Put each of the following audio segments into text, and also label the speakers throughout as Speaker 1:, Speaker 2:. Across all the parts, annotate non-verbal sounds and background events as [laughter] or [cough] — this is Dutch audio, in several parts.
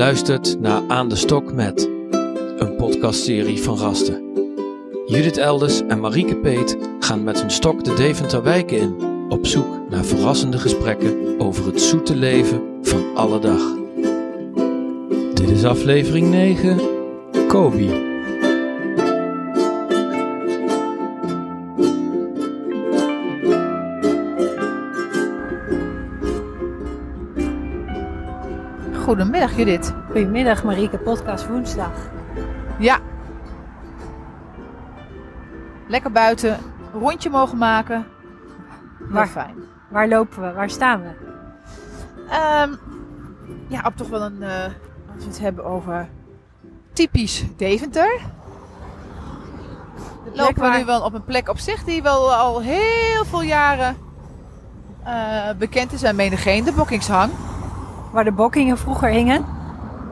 Speaker 1: luistert naar Aan de Stok met, een podcastserie van Rasten. Judith Elders en Marieke Peet gaan met hun stok de Deventer wijken in, op zoek naar verrassende gesprekken over het zoete leven van alle dag. Dit is aflevering 9, Kobe.
Speaker 2: Goedemiddag Judith.
Speaker 3: Goedemiddag Marieke, podcast woensdag.
Speaker 2: Ja. Lekker buiten, een rondje mogen maken. Waar fijn.
Speaker 3: Waar lopen we? Waar staan we?
Speaker 2: Ehm, ja, op toch wel een, eh, als we het hebben over typisch Deventer. Lopen we nu wel op een plek op zich die wel al heel veel jaren eh, bekend is. En menigeen, de Bokkingshang.
Speaker 3: Waar de bokkingen vroeger hingen?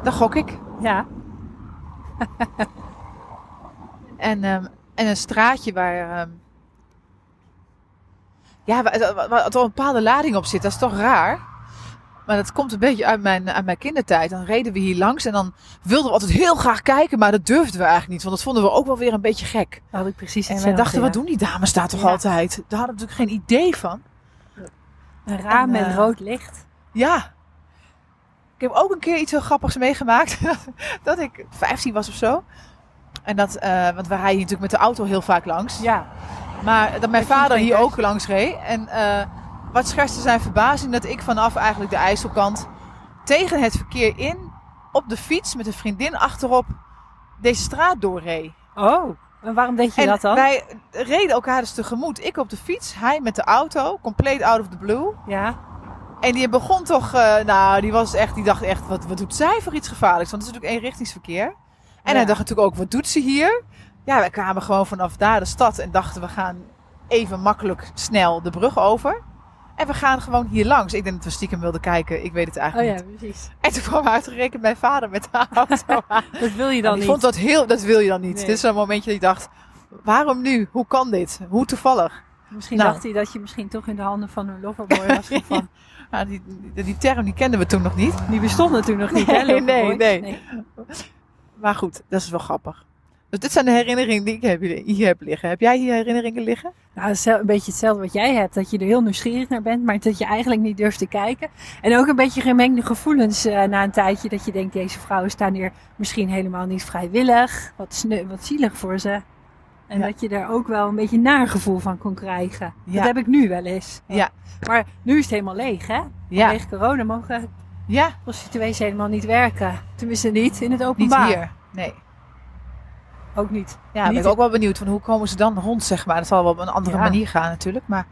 Speaker 2: Daar gok ik.
Speaker 3: Ja. [laughs]
Speaker 2: En, ehm, en een straatje waar. ehm, ja, waar, waar, een bepaalde lading op zit. Dat is toch raar. Maar dat komt een beetje uit mijn, uit mijn kindertijd. Dan reden we hier langs en dan wilden we altijd heel graag kijken. Maar dat durfden we eigenlijk niet. Want dat vonden we ook wel weer een beetje gek.
Speaker 3: Dat had ik precies
Speaker 2: En we dachten, wat doen die dames daar toch
Speaker 3: Ja.
Speaker 2: altijd? Daar hadden we natuurlijk geen idee van.
Speaker 3: Een raam
Speaker 2: En,
Speaker 3: met
Speaker 2: eh,
Speaker 3: rood licht.
Speaker 2: Ja. Ik heb ook een keer iets heel grappigs meegemaakt. [laughs] dat ik 15 was of zo. En dat, eh, want we rijden natuurlijk met de auto heel vaak langs.
Speaker 3: Ja.
Speaker 2: Maar dat mijn vader hier ook langs reed. En eh, wat schetste zijn verbazing dat ik vanaf eigenlijk de IJsselkant tegen het verkeer in op de fiets met een vriendin achterop deze straat doorreed.
Speaker 3: Oh, en waarom deed je
Speaker 2: en
Speaker 3: dat dan?
Speaker 2: wij reden elkaar dus tegemoet. Ik op de fiets, hij met de auto, compleet out of the blue.
Speaker 3: Ja.
Speaker 2: En die begon toch, eh, nou, die was echt, die dacht echt, wat, wat doet zij voor iets gevaarlijks? Want het is natuurlijk eenrichtingsverkeer. En
Speaker 3: Ja.
Speaker 2: hij dacht natuurlijk ook, wat doet ze hier? Ja, wij kwamen gewoon vanaf daar de stad en dachten, we gaan even makkelijk snel de brug over. En we gaan gewoon hier langs. Ik denk dat we stiekem wilden kijken, ik weet het
Speaker 3: Oh
Speaker 2: eigenlijk
Speaker 3: ja,
Speaker 2: niet.
Speaker 3: precies.
Speaker 2: En toen kwam uitgerekend mijn vader met de auto. [laughs]
Speaker 3: Dat wil je dan niet.
Speaker 2: vond dat heel, dat wil je dan niet.
Speaker 3: Nee.
Speaker 2: Dit is zo'n momentje dat ik dacht, waarom nu? Hoe kan dit? Hoe toevallig?
Speaker 3: Misschien
Speaker 2: Nou.
Speaker 3: dacht hij dat je misschien toch in de handen van een loverboy was [laughs] gevallen.
Speaker 2: Nou, die, die, die term die kenden we toen nog niet.
Speaker 3: Die bestonden toen nog niet, hè?
Speaker 2: Nee, nee, nee. Maar goed, dat is wel grappig. Dus dit zijn de herinneringen die ik heb, hier heb liggen. Heb jij hier herinneringen liggen?
Speaker 3: Nou, het is een beetje hetzelfde wat jij hebt. Dat je er heel nieuwsgierig naar bent, maar dat je eigenlijk niet durft te kijken. En ook een beetje gemengde gevoelens eh, na een tijdje. Dat je denkt, deze vrouwen staan hier misschien helemaal niet vrijwillig. Wat, wat zielig voor ze. En
Speaker 2: Ja.
Speaker 3: dat je daar ook wel een beetje een naar gevoel van kon krijgen.
Speaker 2: Ja.
Speaker 3: Dat heb ik nu wel eens.
Speaker 2: Ja.
Speaker 3: Maar nu is het helemaal leeg, hè?
Speaker 2: Ja,
Speaker 3: Vanwege corona mogen
Speaker 2: ja
Speaker 3: prostituees helemaal niet werken. Tenminste niet in het
Speaker 2: niet
Speaker 3: openbaar.
Speaker 2: hier. Nee.
Speaker 3: Ook niet.
Speaker 2: Ja, ben
Speaker 3: Niet
Speaker 2: ik ook wel benieuwd van hoe komen ze dan rond, zeg maar. Dat zal wel op een andere
Speaker 3: Ja.
Speaker 2: manier gaan natuurlijk. Maar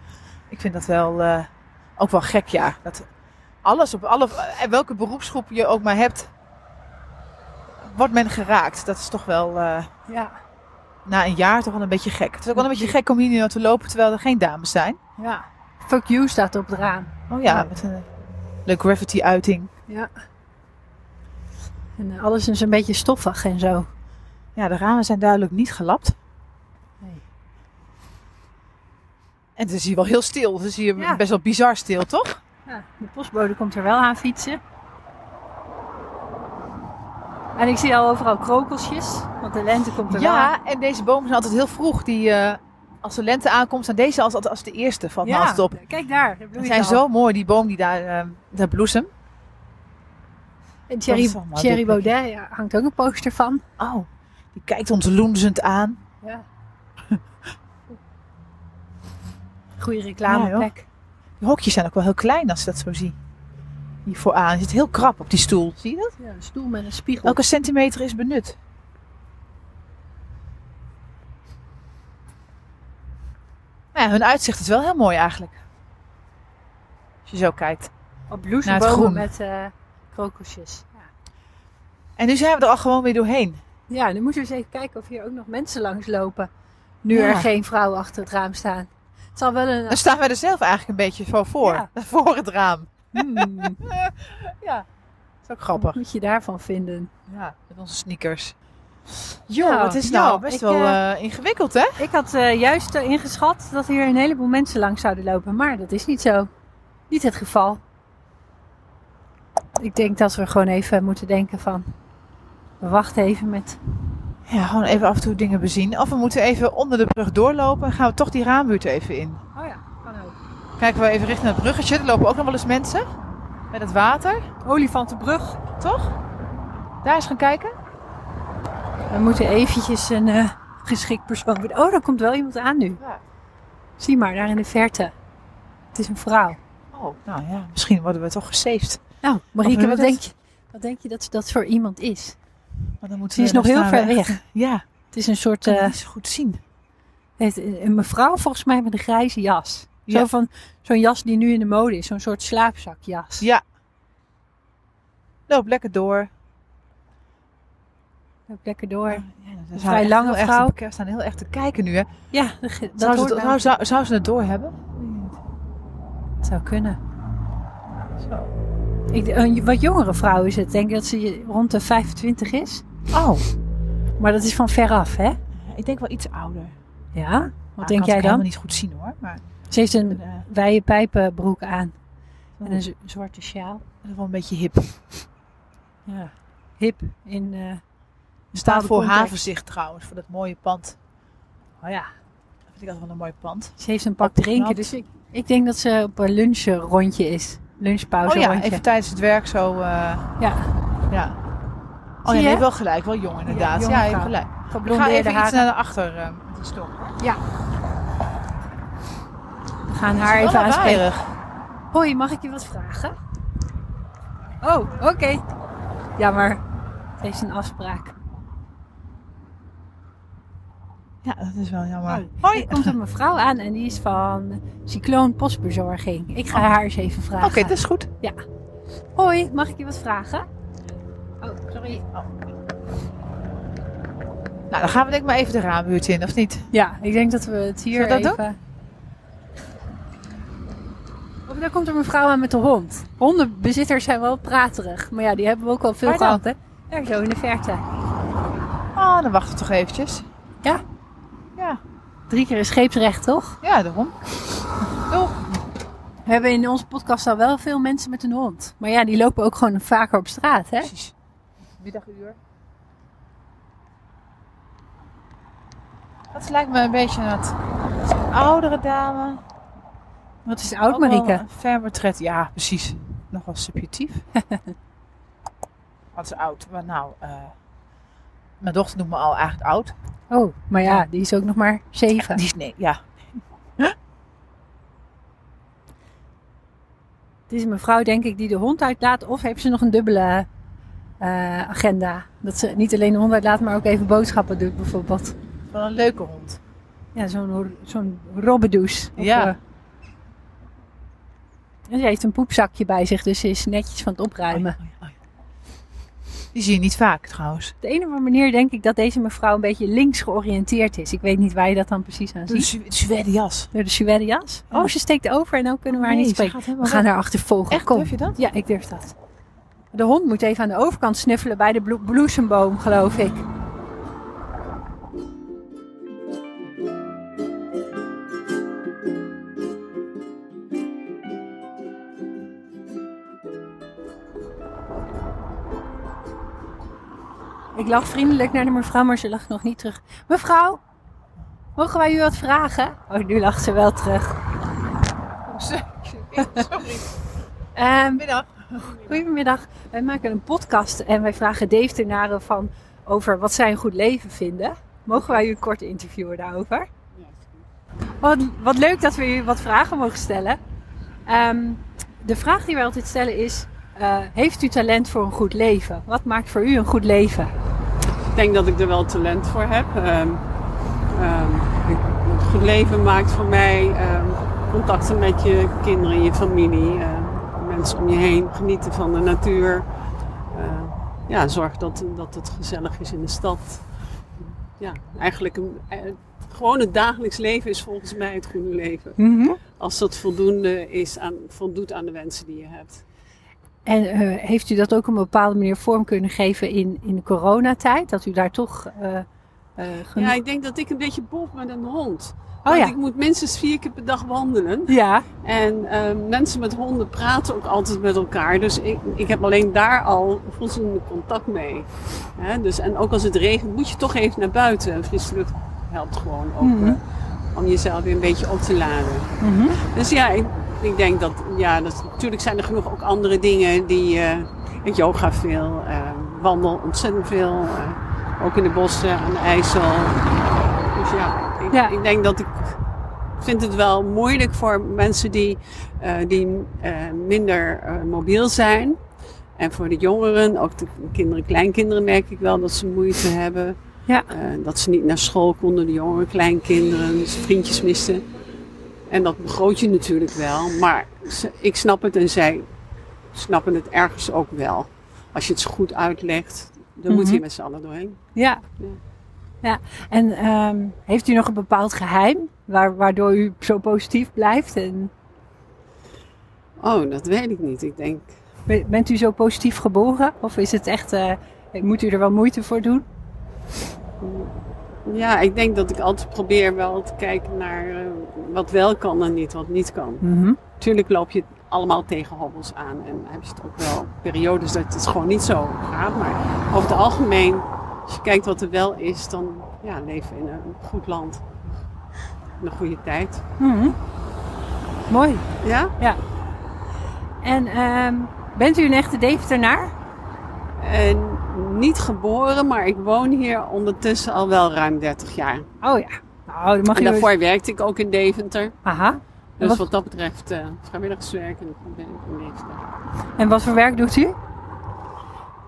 Speaker 2: ik vind dat wel eh, ook wel gek, ja. Dat alles op alle, eh, welke beroepsgroep je ook maar hebt, wordt men geraakt. Dat is toch wel eh,
Speaker 3: Ja.
Speaker 2: Na een jaar toch wel een beetje gek. Het is ook wel een beetje gek om hier nu aan te lopen terwijl er geen dames zijn.
Speaker 3: ja. Fuck you staat op het raam.
Speaker 2: Oh ja,
Speaker 3: Ja.
Speaker 2: met een leuke graffiti-uiting.
Speaker 3: Ja. En eh, alles is een beetje stoffig en zo.
Speaker 2: Ja, de ramen zijn duidelijk niet gelapt.
Speaker 3: Nee.
Speaker 2: En het is hier wel heel stil. Het is hier
Speaker 3: Ja.
Speaker 2: best wel bizar stil, toch?
Speaker 3: Ja, de postbode komt er wel aan fietsen. En ik zie al overal krokelsjes, want de lente komt er wel aan.
Speaker 2: Ja, en deze bomen zijn altijd heel vroeg. Die, eh, als de lente aankomt, zijn deze als, als de eerste. Valt me altijd op.
Speaker 3: kijk daar. bloeit
Speaker 2: zijn
Speaker 3: al.
Speaker 2: zo mooi, die boom die daar, eh daar bloesem.
Speaker 3: En Thierry, Thierry. Baudet ja, hangt ook een poster van.
Speaker 2: Oh, die kijkt ons loenzend aan.
Speaker 3: Ja. Goede reclameplek.
Speaker 2: Die hokjes zijn ook wel heel klein als je dat zo ziet. Hier vooraan. Je zit heel krap op die stoel. Zie je dat?
Speaker 3: Ja, een stoel met een spiegel.
Speaker 2: Elke centimeter is benut. Nou ja, hun uitzicht is wel heel mooi eigenlijk. Als je zo kijkt.
Speaker 3: Op
Speaker 2: groen.
Speaker 3: met eh krokusjes. Ja.
Speaker 2: En nu zijn we er al gewoon weer doorheen.
Speaker 3: ja, nu moeten we eens even kijken of hier ook nog mensen langs lopen. Nu
Speaker 2: Ja.
Speaker 3: er geen vrouwen achter het raam staan. Het zal wel een...
Speaker 2: Dan staan wij er zelf eigenlijk een beetje zo voor.
Speaker 3: Ja. [laughs]
Speaker 2: Voor het raam.
Speaker 3: Hmm,
Speaker 2: Ja, dat is ook
Speaker 3: wat
Speaker 2: grappig.
Speaker 3: moet je daarvan vinden?
Speaker 2: Ja, met onze sneakers. Jo,
Speaker 3: Nou,
Speaker 2: het is nou best
Speaker 3: ik,
Speaker 2: wel
Speaker 3: eh,
Speaker 2: eh, ingewikkeld, hè?
Speaker 3: Ik had eh, juist ingeschat dat hier een heleboel mensen langs zouden lopen. Maar dat is niet zo. Niet het geval. Ik denk dat we gewoon even moeten denken van... We wachten even met...
Speaker 2: Ja, gewoon even af en toe dingen bezien. Of we moeten even onder de brug doorlopen en gaan we toch die raambuurt even in.
Speaker 3: Oh ja, kan ook.
Speaker 2: Kijken we even richting het bruggetje. Er lopen ook nog wel eens mensen. Met het water,
Speaker 3: Olifantenbrug.
Speaker 2: toch? Daar eens gaan kijken.
Speaker 3: We moeten eventjes een eh, geschikt persoon... Oh, daar komt wel iemand aan nu.
Speaker 2: Ja.
Speaker 3: Zie maar, daar in de verte. Het is een vrouw.
Speaker 2: Oh, nou ja, misschien worden we toch gesaved.
Speaker 3: Nou, Marieke, wat denk, je, wat denk je dat dat voor iemand is?
Speaker 2: Maar dan moeten
Speaker 3: Ze is nog
Speaker 2: dan
Speaker 3: heel ver weg.
Speaker 2: Ja,
Speaker 3: Het is een soort...
Speaker 2: kan
Speaker 3: eh,
Speaker 2: niet zo goed zien.
Speaker 3: het- een mevrouw volgens mij met een grijze jas. Zo
Speaker 2: Ja.
Speaker 3: van zo'n jas die nu in de mode is. Zo'n soort slaapzakjas.
Speaker 2: Ja. Loop lekker door.
Speaker 3: Loop lekker door.
Speaker 2: Ja, dat
Speaker 3: Een
Speaker 2: zijn
Speaker 3: vrij
Speaker 2: echt
Speaker 3: lange vrouw.
Speaker 2: We staan heel erg te kijken nu, hè.
Speaker 3: Ja, dat,
Speaker 2: Zou, ze,
Speaker 3: nou.
Speaker 2: zou, ze het door hebben?
Speaker 3: Het zou kunnen.
Speaker 2: Zo.
Speaker 3: Ik, een wat jongere vrouw is het. Ik denk dat ze rond de 25 is.
Speaker 2: Oh,
Speaker 3: Maar dat is van veraf, hè?
Speaker 2: ik denk wel iets ouder.
Speaker 3: Ja? Wat
Speaker 2: Maar
Speaker 3: denk
Speaker 2: kan
Speaker 3: jij
Speaker 2: ik
Speaker 3: dan?
Speaker 2: helemaal niet goed zien, hoor. Maar
Speaker 3: Ze heeft een
Speaker 2: eh,
Speaker 3: wijde pijpenbroek aan.
Speaker 2: Oh.
Speaker 3: En een zwarte sjaal.
Speaker 2: dat is wel een beetje hip. [laughs]
Speaker 3: Ja. Hip in... eh,
Speaker 2: staat voor
Speaker 3: context.
Speaker 2: havenzicht trouwens, voor dat mooie pand.
Speaker 3: Oh ja.
Speaker 2: Dat vind ik altijd wel een mooi pand.
Speaker 3: Ze heeft een pak drinken. Dus ik, ik denk dat ze op een lunchrondje is. Lunchpauze
Speaker 2: Oh ja,
Speaker 3: rondje.
Speaker 2: even tijdens het werk zo. eh,
Speaker 3: Ja.
Speaker 2: ja. Oh ja,
Speaker 3: je?
Speaker 2: hebt wel gelijk. Wel jong inderdaad. Ja, je hebt gelijk. Ik ga even iets naar achter eh, met die stok.
Speaker 3: We gaan haar even aanspreken. Hoi, mag ik je wat vragen? Oh, oké. Ja, maar het heeft een afspraak.
Speaker 2: Ja, dat is wel jammer.
Speaker 3: Oh,
Speaker 2: Hoi.
Speaker 3: Er komt een mevrouw aan en die is van Cycloon Postbezorging. Ik ga
Speaker 2: Oh.
Speaker 3: haar eens even vragen.
Speaker 2: Oké, dat is goed.
Speaker 3: Hoi, mag ik je wat vragen? Oh, sorry.
Speaker 2: Nou, dan gaan we denk ik maar even de raambuurt in, of niet?
Speaker 3: Ja, ik denk dat we het hier
Speaker 2: Zullen we dat
Speaker 3: even... Oh, daar komt een mevrouw aan met de hond. Hondenbezitters zijn wel praterig. Maar ja, die hebben we ook al veel
Speaker 2: Waar
Speaker 3: gehad, hè? Daar zo in de verte.
Speaker 2: Oh, dan wachten we toch eventjes.
Speaker 3: Ja.
Speaker 2: Ja,
Speaker 3: Drie keer een scheepsrecht, toch?
Speaker 2: ja daarom. Doeg.
Speaker 3: We hebben in onze podcast al wel veel mensen met een hond. Maar ja, die lopen ook gewoon vaker op straat, hè?
Speaker 2: Precies. Middaguur. Dat lijkt me een beetje een wat een oudere dame.
Speaker 3: Wat is oud, Marieke?
Speaker 2: Ferme Ja, precies. Nog wel subjectief. [laughs] Wat is oud? Maar nou, eh, mijn dochter noemt me al eigenlijk oud.
Speaker 3: Oh, maar ja, die is ook nog maar zeven.
Speaker 2: Die is, nee, ja. [laughs]
Speaker 3: Het is een mevrouw, denk ik, die de hond uitlaat. Of heeft ze nog een dubbele eh, agenda? Dat ze niet alleen de hond uitlaat, maar ook even boodschappen doet, bijvoorbeeld.
Speaker 2: Wel een leuke hond.
Speaker 3: Ja, zo'n zo'n robbedoes. Of,
Speaker 2: Ja.
Speaker 3: En ze heeft een poepzakje bij zich, dus ze is netjes van het opruimen.
Speaker 2: Oh ja, oh ja, oh ja. Die zie je niet vaak trouwens.
Speaker 3: Op de of andere manier denk ik dat deze mevrouw een beetje links georiënteerd is. Ik weet niet waar je dat dan precies aan
Speaker 2: Door de
Speaker 3: ziet.
Speaker 2: Su- Zweden jas.
Speaker 3: Door de suède jas?
Speaker 2: Ja.
Speaker 3: Oh, ze steekt over en dan kunnen we haar niet spreken. We gaan haar achtervolgen.
Speaker 2: Echt,
Speaker 3: Kom.
Speaker 2: durf je dat?
Speaker 3: Ja, ik durf dat. De hond moet even aan de overkant snuffelen bij de blo- bloesemboom, geloof ik. Ik lag vriendelijk naar de mevrouw, maar ze lag nog niet terug. Mevrouw, mogen wij u wat vragen? Oh, nu lacht ze wel terug.
Speaker 2: Sorry.
Speaker 3: Ehm,
Speaker 2: Middag.
Speaker 3: Goedemiddag. Wij maken een podcast en wij vragen Deeftenaren van over wat zij een goed leven vinden. Mogen wij u een kort interviewen daarover? Wat, wat leuk dat we u wat vragen mogen stellen. Ehm, de vraag die wij altijd stellen is: eh, heeft u talent voor een goed leven? Wat maakt voor u een goed leven?
Speaker 4: Ik denk dat ik er wel talent voor heb. Ehm, ehm, een goed leven maakt voor mij ehm, contacten met je kinderen, je familie, ehm, mensen om je heen, genieten van de natuur. Ehm, ja, zorg dat, dat het gezellig is in de stad. Ja, eigenlijk een, eh, gewoon het dagelijks leven is volgens mij het goede leven. Als dat voldoende is aan, voldoet aan de wensen die je hebt.
Speaker 3: En eh, heeft u dat ook op een bepaalde manier vorm kunnen geven in, in de coronatijd? Dat u daar toch eh, eh?
Speaker 4: Ja, ik denk dat ik een beetje bof met een hond.
Speaker 3: oh
Speaker 4: Want
Speaker 3: ja.
Speaker 4: ik moet minstens vier keer per dag wandelen.
Speaker 3: Ja,
Speaker 4: En mensen met honden praten ook altijd met elkaar. Dus ik, ik heb alleen daar al voldoende contact mee. Hè? Dus, en ook als het regent moet je toch even naar buiten. En frisse lucht helpt gewoon ook
Speaker 3: Mhm.
Speaker 4: om jezelf weer een beetje op te laden.
Speaker 3: Mhm.
Speaker 4: Dus ja, ik, ik denk dat, ja, dat, natuurlijk zijn er genoeg ook andere dingen die, ik yoga veel, eh, wandel ontzettend veel, eh, ook in de bossen, aan de IJssel. Dus ja ik,
Speaker 3: Ja.
Speaker 4: ik denk dat ik vind het wel moeilijk voor mensen die, die minder mobiel zijn. En voor de jongeren, ook de kinderen, kleinkinderen merk ik wel dat ze moeite hebben.
Speaker 3: Ja.
Speaker 4: Dat ze niet naar school konden, de jongeren, kleinkinderen, vriendjes misten. En dat begroot je natuurlijk wel. Maar ik snap het en zij snappen het ergens ook wel. Als je het zo goed uitlegt, dan moet
Speaker 3: Mhm.
Speaker 4: je met z'n allen doorheen.
Speaker 3: ja.
Speaker 4: Ja.
Speaker 3: ja. En ehm, heeft u nog een bepaald geheim waar, waardoor u zo positief blijft? En
Speaker 4: Oh, dat weet ik niet. Ik denk,
Speaker 3: be- bent u zo positief geboren? Of is het echt, eh, moet u er wel moeite voor doen?
Speaker 4: Ja, ik denk dat ik altijd probeer wel te kijken naar eh, wat wel kan en niet wat niet kan.
Speaker 3: Mhm.
Speaker 4: Tuurlijk loop je allemaal tegen hobbels aan. En heb je het ook wel periodes dat het gewoon niet zo gaat. Maar over het algemeen, als je kijkt wat er wel is, dan ja, leven we in een goed land. In een goede tijd.
Speaker 3: Mhm. Mooi.
Speaker 4: Ja?
Speaker 3: En ehm, bent u een echte Deventernaar?
Speaker 4: En niet geboren, maar ik woon hier ondertussen al wel ruim 30 jaar.
Speaker 3: Oh ja. Nou, mag
Speaker 4: En
Speaker 3: je...
Speaker 4: daarvoor werkte ik ook in Deventer.
Speaker 3: Aha.
Speaker 4: Dus
Speaker 3: wat-
Speaker 4: wat dat betreft eh, vrijwilligerswerk en ben ik in Deventer.
Speaker 3: En wat voor werk doet u?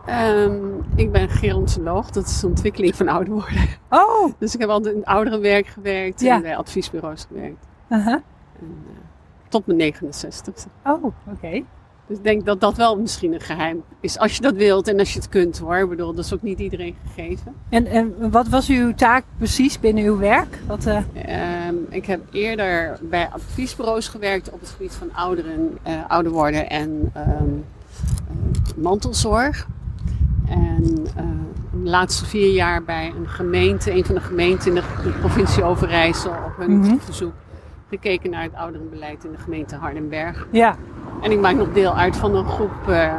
Speaker 4: Ehm, ik ben gerontoloog, dat is de ontwikkeling van ouder worden.
Speaker 3: Oh. [laughs]
Speaker 4: Dus ik heb altijd in ouderenwerk gewerkt
Speaker 3: Ja.
Speaker 4: en bij adviesbureaus gewerkt.
Speaker 3: Aha.
Speaker 4: En, eh, tot mijn 69
Speaker 3: Oh, oké.
Speaker 4: Dus ik denk dat dat wel misschien een geheim is. Als je dat wilt en als je het kunt hoor. Ik bedoel, dat is ook niet iedereen gegeven.
Speaker 3: En, en wat was uw taak precies binnen uw werk? Wat, eh,
Speaker 4: Ehm, ik heb eerder bij adviesbureaus gewerkt op het gebied van ouderen, eh, ouder worden en ehm, eh, mantelzorg. En de laatste vier jaar bij een gemeente, een van de gemeenten in de, provincie Overijssel, op hun
Speaker 3: Mhm.
Speaker 4: verzoek gekeken naar het ouderenbeleid in de gemeente Hardenberg.
Speaker 3: ja.
Speaker 4: En ik maak nog deel uit van een groep eh,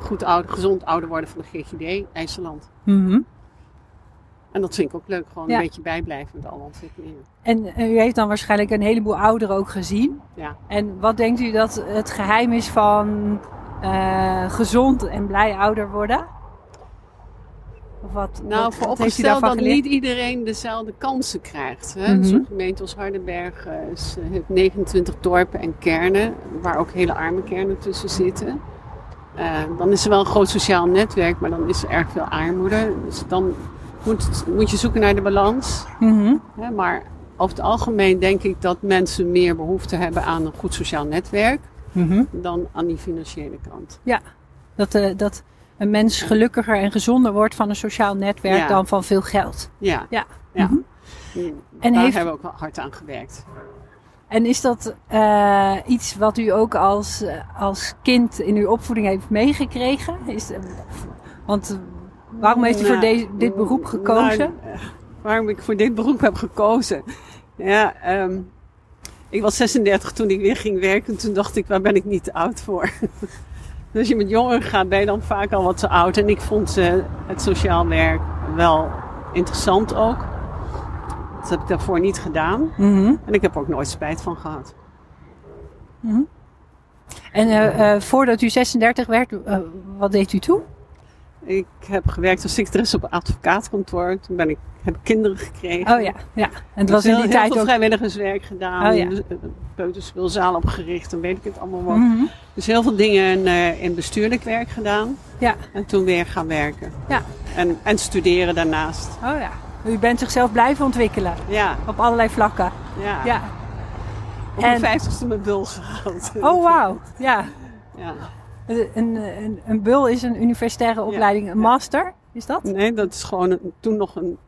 Speaker 4: goed ouder, gezond ouder worden van de GGD, IJsseland.
Speaker 3: Mhm.
Speaker 4: En dat vind ik ook leuk, gewoon
Speaker 3: Ja.
Speaker 4: een beetje bijblijven met alle ontwikkelingen.
Speaker 3: En eh, u heeft dan waarschijnlijk een heleboel ouderen ook gezien.
Speaker 4: Ja.
Speaker 3: En wat denkt u dat het geheim is van eh, gezond en blij ouder worden? Wat,
Speaker 4: Nou,
Speaker 3: wat,
Speaker 4: voor
Speaker 3: wat heeft u
Speaker 4: opgesteld
Speaker 3: daarvan
Speaker 4: dat
Speaker 3: geleerd?
Speaker 4: niet iedereen dezelfde kansen krijgt. Hè?
Speaker 3: Mhm.
Speaker 4: Zo'n gemeente als Hardenberg eh, eh, heeft 29 dorpen en kernen, waar ook hele arme kernen tussen zitten. Eh, dan is er wel een groot sociaal netwerk, maar dan is er erg veel armoede. Dus dan moet, moet je zoeken naar de balans.
Speaker 3: Mhm.
Speaker 4: Hè? Maar over het algemeen denk ik dat mensen meer behoefte hebben aan een goed sociaal netwerk
Speaker 3: Mhm.
Speaker 4: dan aan die financiële kant.
Speaker 3: Dat, eh, dat een mens gelukkiger en gezonder wordt van een sociaal netwerk
Speaker 4: Ja.
Speaker 3: dan van veel geld.
Speaker 4: Ja,
Speaker 3: Ja.
Speaker 4: ja.
Speaker 3: Mhm.
Speaker 4: En
Speaker 3: En
Speaker 4: daar
Speaker 3: heeft-
Speaker 4: hebben we ook hard aan gewerkt.
Speaker 3: En is dat eh, iets wat u ook als, als kind in uw opvoeding heeft meegekregen? Is, want waarom heeft u voor
Speaker 4: Nou,
Speaker 3: deze, dit beroep gekozen?
Speaker 4: nou, waarom ik voor dit beroep heb gekozen? Ja, ehm, ik was 36 toen ik weer ging werken. Toen dacht ik, waar ben ik niet te oud voor? [laughs] dus [laughs] als je met jongeren gaat, ben je dan vaak al wat te oud. En ik vond eh, het sociaal werk wel interessant ook. Dat heb ik daarvoor niet gedaan.
Speaker 3: Mhm.
Speaker 4: En ik heb er ook nooit spijt van gehad.
Speaker 3: En eh, eh, voordat u 36 werd, wat deed u toen?
Speaker 4: Ik heb gewerkt als secretaresse op een advocaatkantoor. Toen ben ik, heb ik kinderen gekregen.
Speaker 3: Oh ja, ja. En het was in
Speaker 4: heel,
Speaker 3: die
Speaker 4: heel
Speaker 3: tijd
Speaker 4: veel
Speaker 3: ook...
Speaker 4: vrijwilligerswerk gedaan.
Speaker 3: Oh ja.
Speaker 4: Dus, eh, Peuterspeelzaal opgericht, dan weet ik het allemaal wel.
Speaker 3: Mhm.
Speaker 4: Dus heel veel dingen eh, in bestuurlijk werk gedaan.
Speaker 3: Ja.
Speaker 4: En toen weer gaan werken.
Speaker 3: Ja.
Speaker 4: En, en studeren daarnaast.
Speaker 3: Oh ja. U bent zichzelf blijven ontwikkelen
Speaker 4: Ja,
Speaker 3: op allerlei vlakken.
Speaker 4: ja.
Speaker 3: Ja.
Speaker 4: Op
Speaker 3: En-
Speaker 4: mijn vijftigste mijn bul gehaald.
Speaker 3: Oh wauw. Ja.
Speaker 4: Ja.
Speaker 3: Een, een, een bul is een universitaire opleiding, een master, is dat?
Speaker 4: Nee, dat is gewoon een- toen nog een,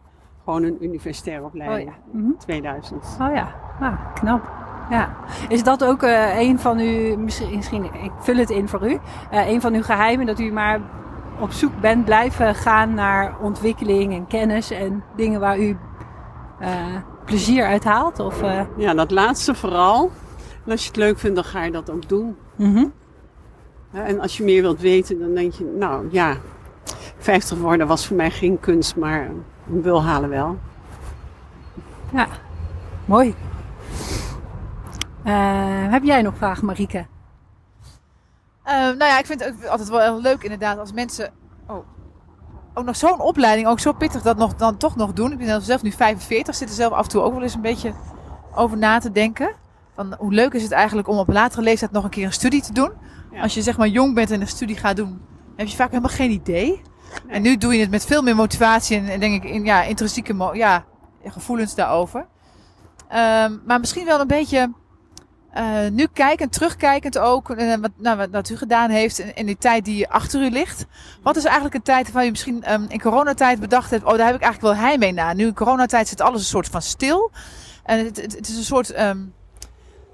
Speaker 4: gewoon een universitaire opleiding.
Speaker 3: Oh ja. Mhm.
Speaker 4: 2000.
Speaker 3: Oh ja, ah, knap. Ja. Is dat ook eh, een van uw, misschien, misschien, ik vul het in voor u, eh, een van uw geheimen dat u maar op zoek bent blijven gaan naar ontwikkeling en kennis en dingen waar u eh, plezier uit haalt? Of,
Speaker 4: Ja, dat laatste vooral. En als je het leuk vindt, dan ga je dat ook doen.
Speaker 3: mhm.
Speaker 4: En als je meer wilt weten, dan denk je, nou ja, 50 worden was voor mij geen kunst, maar wil halen wel.
Speaker 3: Ja, mooi. Eh, heb jij nog vragen, Marieke?
Speaker 2: Eh, nou ja, ik vind het ook altijd wel heel leuk inderdaad als mensen oh, ook nog zo'n opleiding, ook zo pittig dat nog, dan toch nog doen. Ik ben zelf nu 45, zit er zelf af en toe ook wel eens een beetje over na te denken. Van hoe leuk is het eigenlijk om op latere leeftijd nog een keer een studie te doen.
Speaker 4: Ja.
Speaker 2: Als je zeg maar jong bent en een studie gaat doen, heb je vaak helemaal geen idee. En nu doe je het met veel meer motivatie en, en denk ik in ja, intrinsieke ja, gevoelens daarover. Ehm, maar misschien wel een beetje eh, nu kijkend, terugkijkend ook, eh, wat, nou, wat, u gedaan heeft in, in die tijd die achter u ligt. Wat is eigenlijk een tijd waar je misschien ehm, in coronatijd bedacht hebt, oh daar heb ik eigenlijk wel heimwee na. Nu in coronatijd zit alles een soort van stil. En het, het, is een soort, ehm,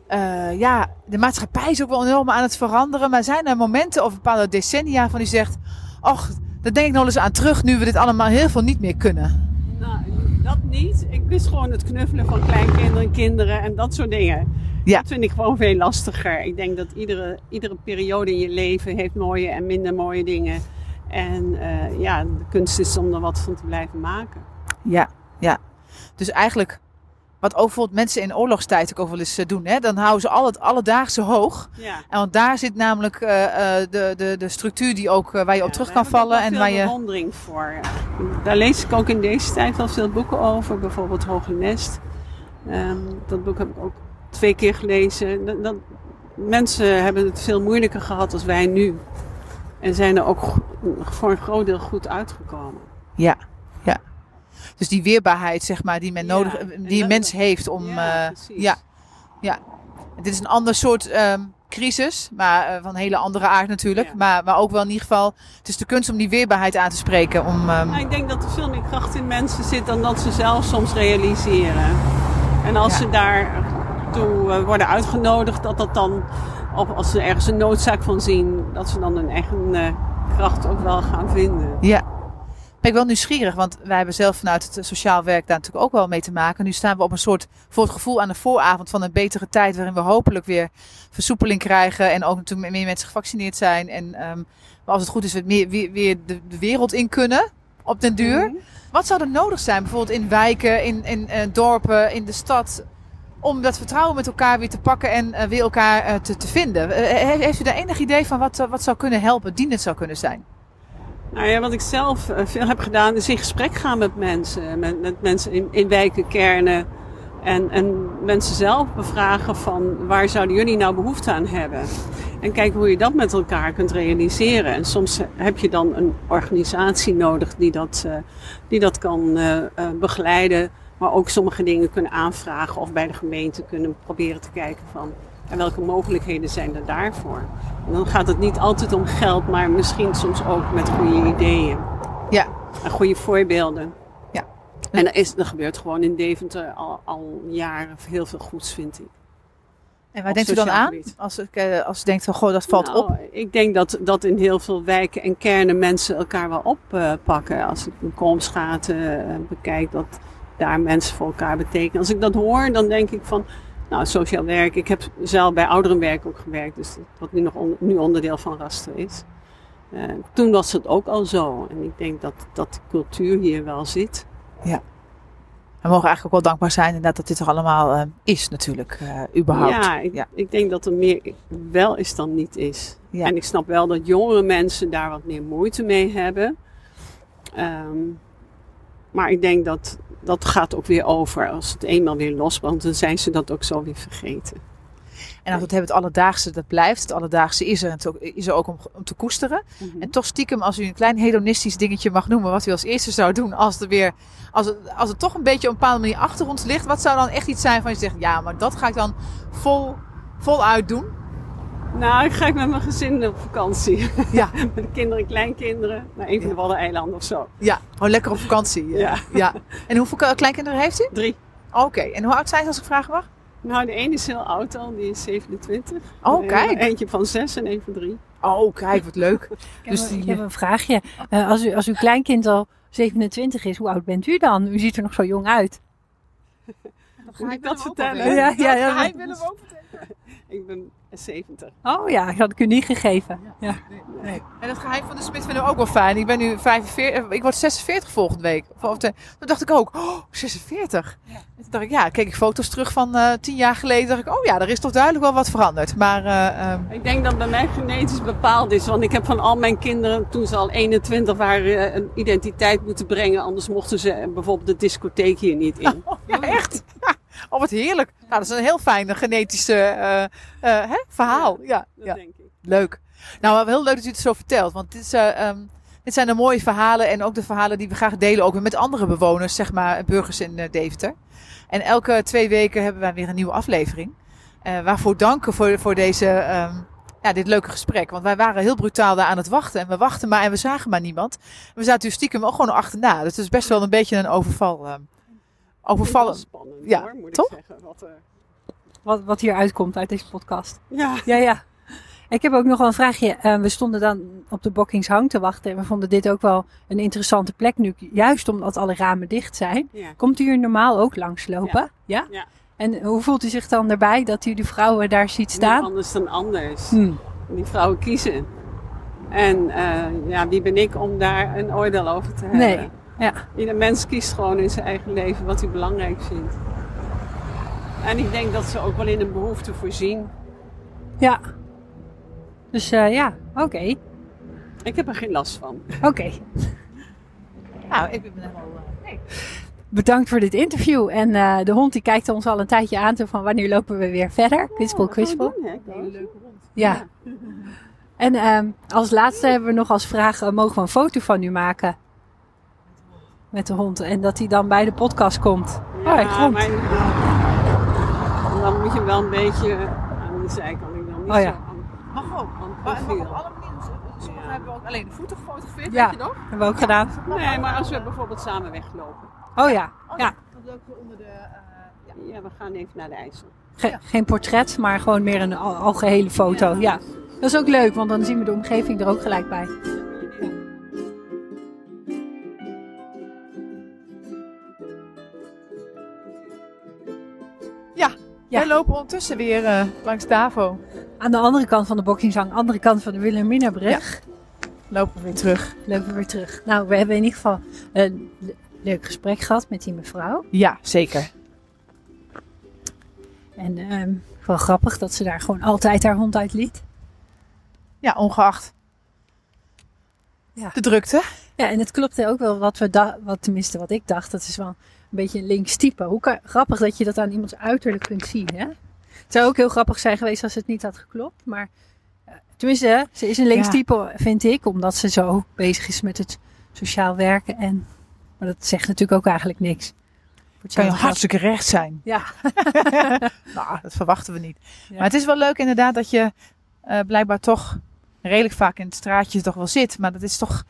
Speaker 2: eh, ja, de maatschappij is ook wel enorm aan het veranderen. Maar zijn er momenten of bepaalde decennia van u zegt, och, daar denk ik nog eens aan terug nu we dit allemaal heel veel niet meer kunnen.
Speaker 4: Nou, dat niet. Ik wist gewoon het knuffelen van kleinkinderen, kinderen en dat soort dingen.
Speaker 2: Ja.
Speaker 4: Dat vind ik gewoon veel lastiger. Ik denk dat iedere, iedere periode in je leven heeft mooie en minder mooie dingen. En eh, ja, de kunst is om er wat van te blijven maken.
Speaker 2: Ja, ja. Dus eigenlijk, wat ook bijvoorbeeld mensen in oorlogstijd ook wel eens eh, doen, hè, dan houden ze al het alledaagse hoog.
Speaker 4: Ja.
Speaker 2: En want daar zit namelijk eh, eh, de, de, de structuur die ook, waar je op terug kan vallen. En waar je.
Speaker 4: bewondering voor. Daar lees ik ook in deze tijd wel veel boeken over. Bijvoorbeeld Hoge Nest. Ehm, dat boek heb ik ook twee keer gelezen. Dat, dat- mensen hebben het veel moeilijker gehad als wij nu. En zijn er ook voor een groot deel goed uitgekomen.
Speaker 2: Ja, ja. Dus die weerbaarheid, zeg maar, die men
Speaker 4: Ja,
Speaker 2: nodig, die een mens heeft om.
Speaker 4: Ja, precies.
Speaker 2: ja, ja. Dit is een ander soort ehm, crisis, maar eh, van een hele andere aard natuurlijk.
Speaker 4: Ja.
Speaker 2: Maar, maar ook wel in ieder geval, het is de kunst om die weerbaarheid aan te spreken. Om, ehm,
Speaker 4: ik denk dat er veel meer kracht in mensen zit dan dat ze zelf soms realiseren. En als ze daartoe eh, worden uitgenodigd, dat dat dan, of als ze ergens een noodzaak van zien, dat ze dan hun eigen kracht ook wel gaan vinden.
Speaker 2: Ja. Ben ik wel nieuwsgierig, want wij hebben zelf vanuit het eh, sociaal werk daar natuurlijk ook wel mee te maken. Nu staan we op een soort, voor het gevoel aan de vooravond van een betere tijd, waarin we hopelijk weer versoepeling krijgen en ook natuurlijk meer mensen gevaccineerd zijn. En ehm, maar als het goed is, we meer, weer, weer de, de wereld in kunnen op den duur.
Speaker 4: Mhm.
Speaker 2: Wat zou er nodig zijn, bijvoorbeeld in wijken, in, in eh, dorpen, in de stad, om dat vertrouwen met elkaar weer te pakken en eh, weer elkaar te, te vinden? He- heeft u daar enig idee van wat, wat zou kunnen helpen, dienend zou kunnen zijn?
Speaker 4: Nou ja, wat ik zelf eh, veel heb gedaan, is in gesprek gaan met mensen. Met, mensen in, in wijken, kernen. En, en mensen zelf bevragen van waar zouden jullie nou behoefte aan hebben? En kijken hoe je dat met elkaar kunt realiseren. En soms heb je dan een organisatie nodig die dat, eh, die dat kan eh, begeleiden. Maar ook sommige dingen kunnen aanvragen of bij de gemeente kunnen proberen te kijken van en welke mogelijkheden zijn er daarvoor. En dan gaat het niet altijd om geld, maar misschien soms ook met goede ideeën
Speaker 2: Ja,
Speaker 4: en goede voorbeelden.
Speaker 2: Ja.
Speaker 4: En er, is, er gebeurt gewoon in Deventer al, al jaren heel veel goeds, vind ik.
Speaker 2: En waar denkt u dan aan? Als, ik, eh, als u denkt van, goh, dat valt
Speaker 4: Nou,
Speaker 2: op.
Speaker 4: Ik denk dat, dat in heel veel wijken en kernen mensen elkaar wel oppakken. Als ik de Kolmsgaten eh, bekijk, dat daar mensen voor elkaar betekenen. Als ik dat hoor, dan denk ik van, nou, sociaal werk. Ik heb zelf bij ouderenwerk ook gewerkt, dus dat- wat nu nog on- nu onderdeel van Raster is. Eh, toen was het ook al zo. En ik denk dat, dat de cultuur hier wel zit.
Speaker 2: We mogen eigenlijk ook wel dankbaar zijn inderdaad dat dit er allemaal eh, is natuurlijk, eh, überhaupt.
Speaker 4: Ja, ik,
Speaker 2: Ja.
Speaker 4: ik denk dat er meer wel is dan niet is.
Speaker 2: Ja.
Speaker 4: En ik snap wel dat jongere mensen daar wat meer moeite mee hebben. Ehm, maar ik denk dat dat gaat ook weer over als het eenmaal weer losbrandt. Dan zijn ze dat ook zo weer vergeten.
Speaker 2: En als we het hebben, het alledaagse, dat blijft. Het alledaagse is er, en het ook- is er ook om, om te koesteren. En toch stiekem, als u een klein hedonistisch dingetje mag noemen, wat u als eerste zou doen als er weer, als het, als het toch een beetje op een bepaalde manier achter ons ligt, wat zou dan echt iets zijn van je zegt, ja, maar dat ga ik dan vol, voluit doen?
Speaker 4: Nou, ik ga ik met mijn gezin op vakantie. [laughs]
Speaker 2: Ja, [laughs]
Speaker 4: met de kinderen en kleinkinderen. Naar een van de Waddeneilanden of zo.
Speaker 2: ja, gewoon lekker op vakantie. eh.
Speaker 4: Ja.
Speaker 2: ja. En hoeveel kleinkinderen heeft u?
Speaker 4: Drie.
Speaker 2: Oké, en hoe oud zijn ze als ik vragen mag?
Speaker 4: Nou, de ene is heel oud al. Die is 27.
Speaker 2: Oh,
Speaker 4: En
Speaker 2: kijk.
Speaker 4: Eentje van zes en één van drie.
Speaker 2: Oh, kijk, wat leuk. [laughs]
Speaker 3: Ik heb,
Speaker 2: Dus
Speaker 3: een-
Speaker 2: die-
Speaker 3: ik heb een vraagje. Eh, als, u, als uw kleinkind al 27 is, hoe oud bent u dan? U ziet er nog zo jong uit.
Speaker 4: Moet ik dat vertellen?
Speaker 3: Ja, ja, ja.
Speaker 2: Hij wil hem ook
Speaker 4: Ik ben 70.
Speaker 3: Oh ja, dat had ik u niet gegeven. Ja.
Speaker 2: Nee. En het geheim van de smid vinden we ook wel fijn. Ik ben nu 45, ik word 46 volgende week. Of, toen dacht ik ook, oh, 46. En toen dacht ik, ja, keek ik foto's terug van eh tien jaar geleden. dacht ik, oh ja, er is toch duidelijk wel wat veranderd. Maar eh, ehm,
Speaker 4: Ik denk dat bij mij genetisch bepaald is. Want ik heb van al mijn kinderen, toen ze al 21 waren, eh, een identiteit moeten brengen. Anders mochten ze eh, bijvoorbeeld de discotheek hier niet in. [laughs]
Speaker 2: ja, echt. Oh, wat heerlijk. Nou, dat is een heel fijn genetische eh, eh, hè, verhaal. Ja,
Speaker 4: Dat
Speaker 2: ja.
Speaker 4: denk ik.
Speaker 2: leuk. Nou, heel leuk dat u het zo vertelt. Want dit, is, eh, ehm, dit zijn de mooie verhalen. En ook de verhalen die we graag delen. Ook weer met andere bewoners, zeg maar, burgers in eh, Deventer. En elke twee weken hebben wij weer een nieuwe aflevering. Eh, waarvoor danken voor, voor deze, ehm, ja, dit leuke gesprek. Want wij waren heel brutaal daar aan het wachten. En we wachten maar en we zagen maar niemand. We zaten u stiekem ook gewoon achterna. Dus het is best wel een beetje een overval. ehm overvallen.
Speaker 4: Spannend
Speaker 2: Ja,
Speaker 4: hoor, moet
Speaker 2: toch?
Speaker 4: ik zeggen. Wat, eh,
Speaker 3: Wat, wat hier uitkomt uit deze podcast.
Speaker 4: ja,
Speaker 3: Ja, ja. Ik heb ook nog wel een vraagje. Eh, we stonden dan op de Bokkingshang te wachten. En we vonden dit ook wel een interessante plek nu. Juist omdat alle ramen dicht zijn.
Speaker 4: ja.
Speaker 3: Komt u hier normaal ook langslopen? Ja.
Speaker 4: Ja.
Speaker 3: En hoe voelt u zich dan daarbij dat u de vrouwen daar ziet
Speaker 4: Niet
Speaker 3: staan?
Speaker 4: anders dan anders.
Speaker 3: Hm.
Speaker 4: Die vrouwen kiezen. En eh, ja, wie ben ik om daar een oordeel over te hebben?
Speaker 3: Nee. Ja.
Speaker 4: Ieder mens kiest gewoon in zijn eigen leven wat hij belangrijk vindt. En ik denk dat ze ook wel in een behoefte voorzien.
Speaker 3: Ja. Dus eh, ja, oké.
Speaker 4: Ik heb er geen last van.
Speaker 3: Oké.
Speaker 2: Nou, ik ben helemaal... eh, nee.
Speaker 3: Bedankt voor dit interview. En eh, de hond die kijkt ons al een tijdje aan toe van wanneer lopen we weer verder. Kwispel, kwispel. Ja. En ehm, als laatste hebben we nog als vraag, mogen we een foto van u maken? Met de hond. En dat hij dan bij de podcast komt.
Speaker 4: Ja,
Speaker 3: Oh, komt.
Speaker 4: maar dan moet je wel een beetje aan de zijkant. Ik dan niet
Speaker 3: Oh ja.
Speaker 4: zo aan,
Speaker 2: Mag ook.
Speaker 4: aan
Speaker 2: mag
Speaker 4: profiel.
Speaker 2: op alle manieren. Sommigen
Speaker 4: Ja.
Speaker 2: hebben ook alleen de voeten gefotografeerd,
Speaker 3: Ja.
Speaker 2: weet je nog?
Speaker 3: Hebben we ook gedaan.
Speaker 4: Nee, maar als we bijvoorbeeld samen weglopen.
Speaker 3: Oh ja. Ja.
Speaker 2: Dat is ook onder de... eh, ja.
Speaker 4: Ja, we gaan even naar de IJssel.
Speaker 3: Ge- geen portret, maar gewoon meer een al- algehele foto. Ja. Dat is ook leuk, want dan zien we de omgeving er ook gelijk bij.
Speaker 2: Ja,
Speaker 3: Ja.
Speaker 2: wij lopen ondertussen weer eh, langs Davo.
Speaker 3: Aan de andere kant van de boxingzang, andere kant van de Wilhelminabrug,
Speaker 2: Lopen we weer terug.
Speaker 3: lopen we weer terug. Nou, we hebben in ieder geval een le- leuk gesprek gehad met die mevrouw.
Speaker 2: Ja, zeker.
Speaker 3: En ehm, wel grappig dat ze daar gewoon altijd haar hond uit liet.
Speaker 2: Ja, ongeacht
Speaker 3: Ja.
Speaker 2: de drukte.
Speaker 3: Ja, en het klopte ook wel wat we wat tenminste wat ik dacht. Dat is wel beetje een links type. Hoe kan, grappig dat je dat aan iemands uiterlijk kunt zien, hè? Het zou ook heel grappig zijn geweest als het niet had geklopt. Maar eh, tenminste, ze is een links
Speaker 2: Ja.
Speaker 3: type, vind ik. Omdat ze zo bezig is met het sociaal werken. En, maar dat zegt natuurlijk ook eigenlijk niks. Voor
Speaker 2: Kan je hartstikke recht zijn.
Speaker 3: Ja. [laughs]
Speaker 2: Nou, dat verwachten we niet.
Speaker 3: Ja.
Speaker 2: Maar het is wel leuk inderdaad dat je eh, blijkbaar toch redelijk vaak in het straatje toch wel zit. Maar dat is toch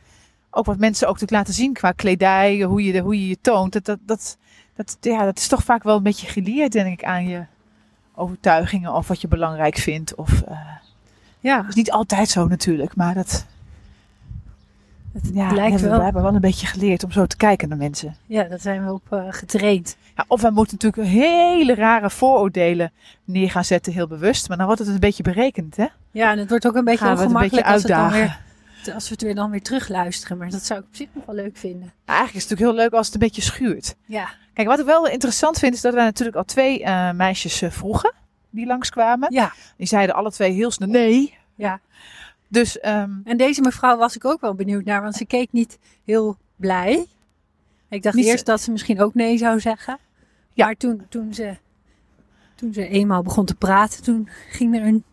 Speaker 2: ook wat mensen ook natuurlijk laten zien qua kledij, hoe je, de, hoe je je toont. Dat, dat, dat, dat, ja, dat is toch vaak wel een beetje geleerd, denk ik, aan je overtuigingen of wat je belangrijk vindt. Of, eh,
Speaker 3: ja,
Speaker 2: dat is niet altijd zo natuurlijk, maar dat
Speaker 3: het
Speaker 2: ja,
Speaker 3: lijkt
Speaker 2: hebben we
Speaker 3: wel.
Speaker 2: blijkbaar wel een beetje geleerd om zo te kijken naar mensen.
Speaker 3: Ja, daar zijn we op eh, getraind.
Speaker 2: Ja, of wij moeten natuurlijk hele rare vooroordelen neer gaan zetten, heel bewust. Maar dan wordt het een beetje berekend, hè?
Speaker 3: Ja, en het wordt ook een beetje
Speaker 2: Gaan we het een beetje
Speaker 3: ongemakkelijk als, het dan
Speaker 2: uitdagen.
Speaker 3: Als we het weer dan weer terugluisteren. Maar dat zou ik op zich nog wel leuk vinden.
Speaker 2: Eigenlijk is het natuurlijk heel leuk als het een beetje schuurt.
Speaker 3: Ja.
Speaker 2: Kijk, wat ik wel interessant vind, is dat wij natuurlijk al twee eh, meisjes eh, vroegen die langskwamen.
Speaker 3: Ja.
Speaker 2: Die zeiden alle twee heel snel nee.
Speaker 3: Ja.
Speaker 2: Dus ehm,
Speaker 3: En deze mevrouw was ik ook wel benieuwd naar, want ze keek niet heel blij. Ik dacht eerst dat ze misschien ook nee zou zeggen.
Speaker 2: Ja.
Speaker 3: Maar toen, toen, ze, toen ze eenmaal begon te praten, toen ging er een,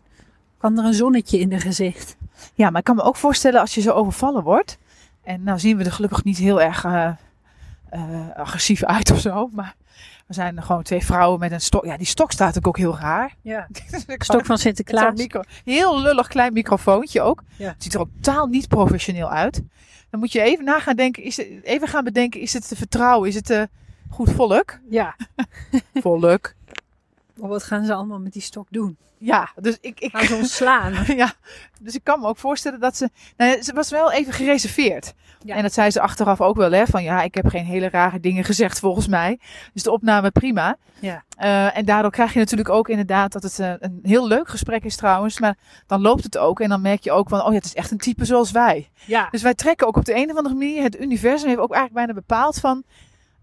Speaker 3: kwam er een zonnetje in haar gezicht.
Speaker 2: Ja, maar ik kan me ook voorstellen als je zo overvallen wordt. En nou zien we er gelukkig niet heel erg eh, eh, agressief uit of zo. Maar we zijn er gewoon twee vrouwen met een stok. Ja, die stok staat natuurlijk ook heel raar.
Speaker 3: Ja. [laughs]
Speaker 2: Ik
Speaker 3: Stok van Sinterklaas.
Speaker 2: micro, heel lullig klein microfoontje ook.
Speaker 3: Ja.
Speaker 2: Het ziet er ook totaal niet professioneel uit. Dan moet je even na gaan denken, is het, even gaan bedenken, is het te vertrouwen? Is het te goed volk?
Speaker 3: Ja. [laughs]
Speaker 2: Volk.
Speaker 3: Maar wat gaan ze allemaal met die stok doen?
Speaker 2: Ja, dus ik, ik,
Speaker 3: Gaan ze [laughs] ons slaan?
Speaker 2: ja, dus ik kan me ook voorstellen dat ze. Nou, ze was wel even gereserveerd.
Speaker 3: Ja.
Speaker 2: En dat zei ze achteraf ook wel, hè? Van ja, ik heb geen hele rare dingen gezegd volgens mij. Dus de opname prima.
Speaker 3: Ja.
Speaker 2: Eh, en daardoor krijg je natuurlijk ook inderdaad dat het eh, een heel leuk gesprek is trouwens. Maar dan loopt het ook. En dan merk je ook van, oh ja, het is echt een type zoals wij.
Speaker 3: Ja.
Speaker 2: Dus wij trekken ook op de een of andere manier. Het universum heeft ook eigenlijk bijna bepaald van.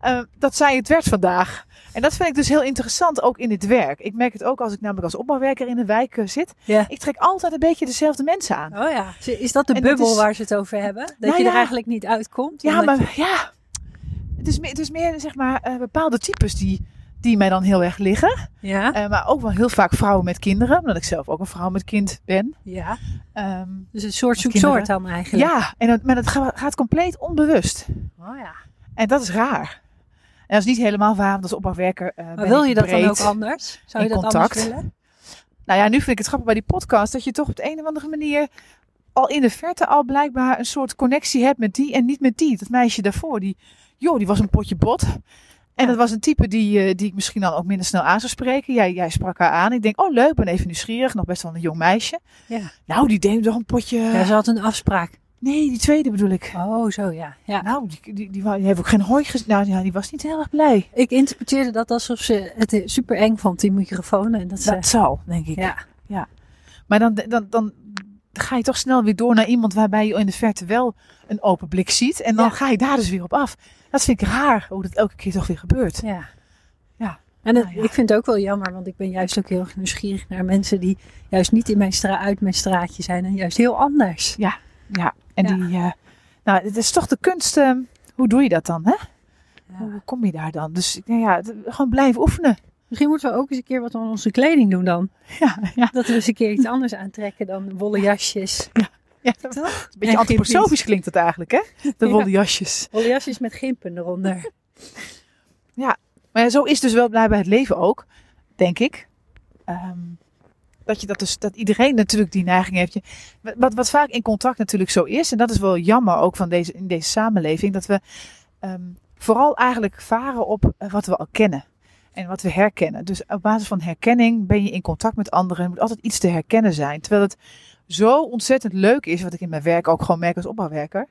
Speaker 2: Eh, dat zij het werd vandaag. En dat vind ik dus heel interessant ook in dit werk. Ik merk het ook als ik namelijk als opbouwwerker in de wijk eh, zit. Ik trek altijd een beetje dezelfde mensen aan.
Speaker 3: Oh ja. Is dat de
Speaker 2: En dat
Speaker 3: bubbel
Speaker 2: is-
Speaker 3: waar ze het over hebben? Dat
Speaker 2: Nou
Speaker 3: je er eigenlijk niet uitkomt?
Speaker 2: Ja, maar ja. Het is meer, het is meer zeg maar eh, bepaalde types die, die mij dan heel erg liggen.
Speaker 3: Ja.
Speaker 2: Maar ook wel heel vaak vrouwen met kinderen. Omdat ik zelf ook een vrouw met kind ben.
Speaker 3: ja.
Speaker 2: Ehm,
Speaker 3: Dus een soort zoek soort dan eigenlijk.
Speaker 2: ja, en maar dat ga- gaat compleet onbewust.
Speaker 3: Oh ja.
Speaker 2: En dat is raar. En dat is niet helemaal waar, want als opbouwwerker eh,
Speaker 3: Maar wil je dat dan ook anders? Zou je dat
Speaker 2: contact.
Speaker 3: anders willen?
Speaker 2: Nou ja, nu vind ik het grappig bij die podcast dat je toch op de een of andere manier al in de verte al blijkbaar een soort connectie hebt met die en niet met die. Dat meisje daarvoor, die, joh, die was een potje bot. En
Speaker 3: Ja.
Speaker 2: dat was een type die, eh, die ik misschien dan ook minder snel aan zou spreken. Jij, jij sprak haar aan. Ik denk, oh leuk, ben even nieuwsgierig. Nog best wel een jong meisje.
Speaker 3: Ja.
Speaker 2: Nou, die deed toch een potje...
Speaker 3: Ja, ze had een afspraak.
Speaker 2: Nee, die tweede bedoel ik.
Speaker 3: Oh, zo ja. ja.
Speaker 2: Nou, die, die, die, heeft ook geen hooi gezien. Nou, ja, die was niet heel erg blij.
Speaker 3: Ik interpreteerde dat alsof ze het super eng vond, die microfoon. En dat ze,
Speaker 2: Dat zal, denk ik.
Speaker 3: ja.
Speaker 2: Maar dan, dan, dan ga je toch snel weer door naar iemand waarbij je in de verte wel een open blik ziet. En dan
Speaker 3: Ja.
Speaker 2: ga je daar dus weer op af. Dat vind ik raar, hoe dat elke keer toch weer gebeurt.
Speaker 3: Ja.
Speaker 2: Ja.
Speaker 3: En het-
Speaker 2: Nou ja.
Speaker 3: ik vind het ook wel jammer, want ik ben juist ook heel erg nieuwsgierig naar mensen die juist niet in mijn stra uit mijn straatje zijn en juist heel anders.
Speaker 2: Ja, en
Speaker 3: Ja.
Speaker 2: die... eh, nou, het is toch de kunst... eh, hoe doe je dat dan, hè?
Speaker 3: Ja.
Speaker 2: Hoe kom je daar dan? Dus nou ja, gewoon blijven oefenen.
Speaker 3: Misschien moeten we ook eens een keer wat aan onze kleding doen dan. [laughs]
Speaker 2: Ja, ja.
Speaker 3: Dat we eens een keer iets anders aantrekken dan wollen jasjes.
Speaker 2: ja
Speaker 3: Toch?
Speaker 2: een beetje antroposofisch klinkt dat eigenlijk, hè? De
Speaker 3: Ja.
Speaker 2: wollen jasjes.
Speaker 3: Wollen jasjes met gimpen eronder.
Speaker 2: Maar ja, zo is dus wel blijkbaar het leven ook, denk ik. Ehm, dat, je dat, dus, dat iedereen natuurlijk die neiging heeft. Je, wat, wat vaak in contact natuurlijk zo is, en dat is wel jammer ook van deze, in deze samenleving, dat we ehm, vooral eigenlijk varen op eh, wat we al kennen. En wat we herkennen. Dus op basis van herkenning ben je in contact met anderen. Er moet altijd iets te herkennen zijn. Terwijl het zo ontzettend leuk is, wat ik in mijn werk ook gewoon merk als opbouwwerker.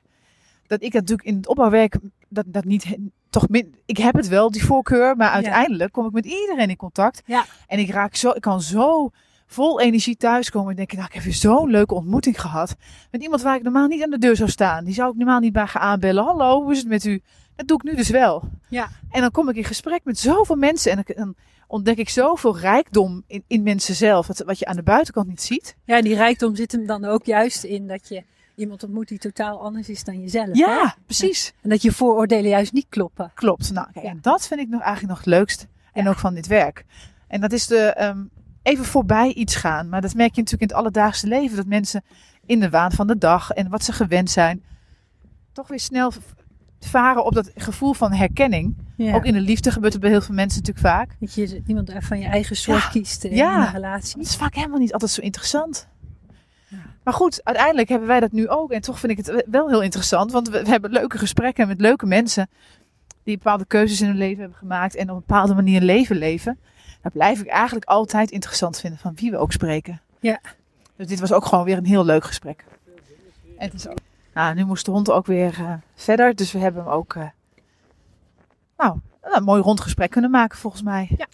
Speaker 2: Dat ik natuurlijk in het opbouwwerk dat, dat niet toch min, ik heb het wel, die voorkeur, maar uiteindelijk kom ik met iedereen in contact.
Speaker 3: Ja.
Speaker 2: En ik raak zo, ik kan zo vol energie thuiskomen en denken, nou, ik heb weer zo'n leuke ontmoeting gehad. Met iemand waar ik normaal niet aan de deur zou staan. Die zou ik normaal niet bij gaan aanbellen. Hallo, hoe is het met u? Dat doe ik nu dus wel.
Speaker 3: Ja.
Speaker 2: En dan kom ik in gesprek met zoveel mensen en dan ontdek ik zoveel rijkdom in, in mensen zelf, wat, wat je aan de buitenkant niet ziet.
Speaker 3: Ja, die rijkdom zit hem dan ook juist in dat je iemand ontmoet die totaal anders is dan jezelf. hè?
Speaker 2: Ja, precies.
Speaker 3: En dat je vooroordelen juist niet kloppen.
Speaker 2: Klopt. Nou, kijk,
Speaker 3: Ja.
Speaker 2: en dat vind ik nog eigenlijk nog het leukst. En
Speaker 3: Ja.
Speaker 2: ook van dit werk. En dat is de ehm, even voorbij iets gaan. Maar dat merk je natuurlijk in het alledaagse leven. Dat mensen in de waan van de dag en wat ze gewend zijn, toch weer snel varen op dat gevoel van herkenning.
Speaker 3: Ja.
Speaker 2: Ook in de liefde gebeurt het bij heel veel mensen natuurlijk vaak.
Speaker 3: Dat je iemand van je eigen soort
Speaker 2: Ja.
Speaker 3: kiest eh,
Speaker 2: Ja.
Speaker 3: in een relatie.
Speaker 2: Het is vaak helemaal niet altijd zo interessant. Maar goed, uiteindelijk hebben wij dat nu ook. En toch vind ik het wel heel interessant. Want we, we hebben leuke gesprekken met leuke mensen. Die bepaalde keuzes in hun leven hebben gemaakt. En op een bepaalde manier leven leven. Dat blijf ik eigenlijk altijd interessant vinden. Van wie we ook spreken.
Speaker 3: Ja.
Speaker 2: Dus dit was ook gewoon weer een heel leuk gesprek. En het is ook, nou, nu moest de hond ook weer eh, verder. Dus we hebben hem ook... eh, nou, een mooi rondgesprek kunnen maken volgens mij.
Speaker 3: Ja.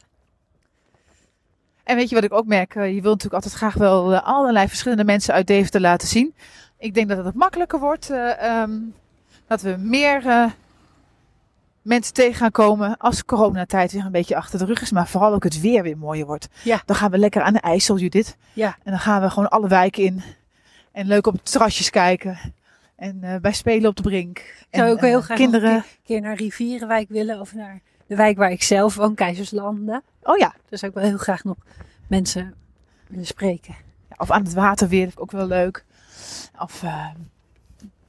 Speaker 2: En weet je wat ik ook merk? Eh, Je wil natuurlijk altijd graag wel allerlei verschillende mensen uit Deventer laten zien. Ik denk dat het makkelijker wordt. eh, ehm, dat we meer mensen tegen gaan komen als de coronatijd weer een beetje achter de rug is. Maar vooral ook het weer weer mooier wordt.
Speaker 3: Ja.
Speaker 2: Dan gaan we lekker aan de IJssel, Judith.
Speaker 3: Ja.
Speaker 2: En dan gaan we gewoon alle wijken in. En leuk op de terrasjes kijken. En eh, bij spelen op de brink.
Speaker 3: Ik zou
Speaker 2: en,
Speaker 3: ook heel
Speaker 2: eh,
Speaker 3: graag
Speaker 2: kinderen.
Speaker 3: een keer, naar Rivierenwijk willen. Of naar de wijk waar ik zelf woon, Keizerslanden.
Speaker 2: Oh ja.
Speaker 3: Daar zou ik wel heel graag nog mensen willen spreken.
Speaker 2: Ja, Of aan het water weer, vind ik ook wel leuk. Of, eh,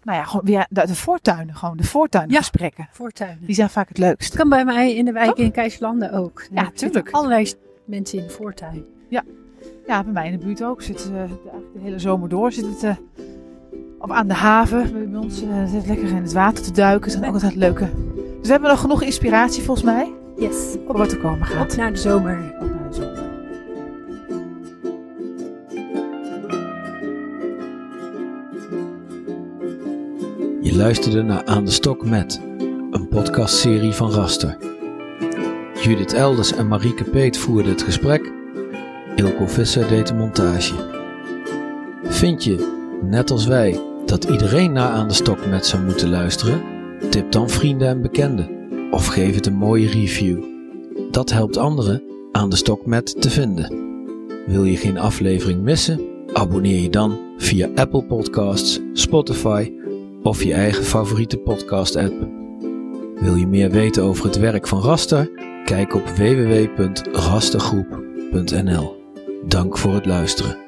Speaker 2: nou ja, gewoon weer de, de voortuinen, gewoon de voortuingesprekken.
Speaker 3: Voortuinen.
Speaker 2: Die zijn vaak het leukst.
Speaker 3: Kan bij mij in de wijk
Speaker 2: Oh.
Speaker 3: in Keizerslanden ook.
Speaker 2: Ja, tuurlijk.
Speaker 3: Allerlei mensen in de voortuin.
Speaker 2: Ja, bij mij in de buurt ook. Zit, eigenlijk de hele zomer door zit het eh, of aan de haven. Bij ons eh, zit het lekker in het water te duiken. Dat zijn ook altijd leuke. Dus we hebben nog genoeg inspiratie volgens mij
Speaker 3: Yes.
Speaker 2: voor wat er komen gaat.
Speaker 3: Op naar de zomer.
Speaker 2: Op naar de zomer.
Speaker 1: Luisterde naar Aan de Stok met, een podcastserie van Raster. Judith Elders en Marieke Peet voerden het gesprek. Ilko Visser deed de montage. Vind je, net als wij, dat iedereen naar Aan de Stok met zou moeten luisteren? Tip dan vrienden en bekenden. Of geef het een mooie review. Dat helpt anderen Aan de Stok met te vinden. Wil je geen aflevering missen? Abonneer je dan via Apple Podcasts, Spotify of je eigen favoriete podcast-app. Wil je meer weten over het werk van Raster? Kijk op www.rastergroep.nl. Dank voor het luisteren.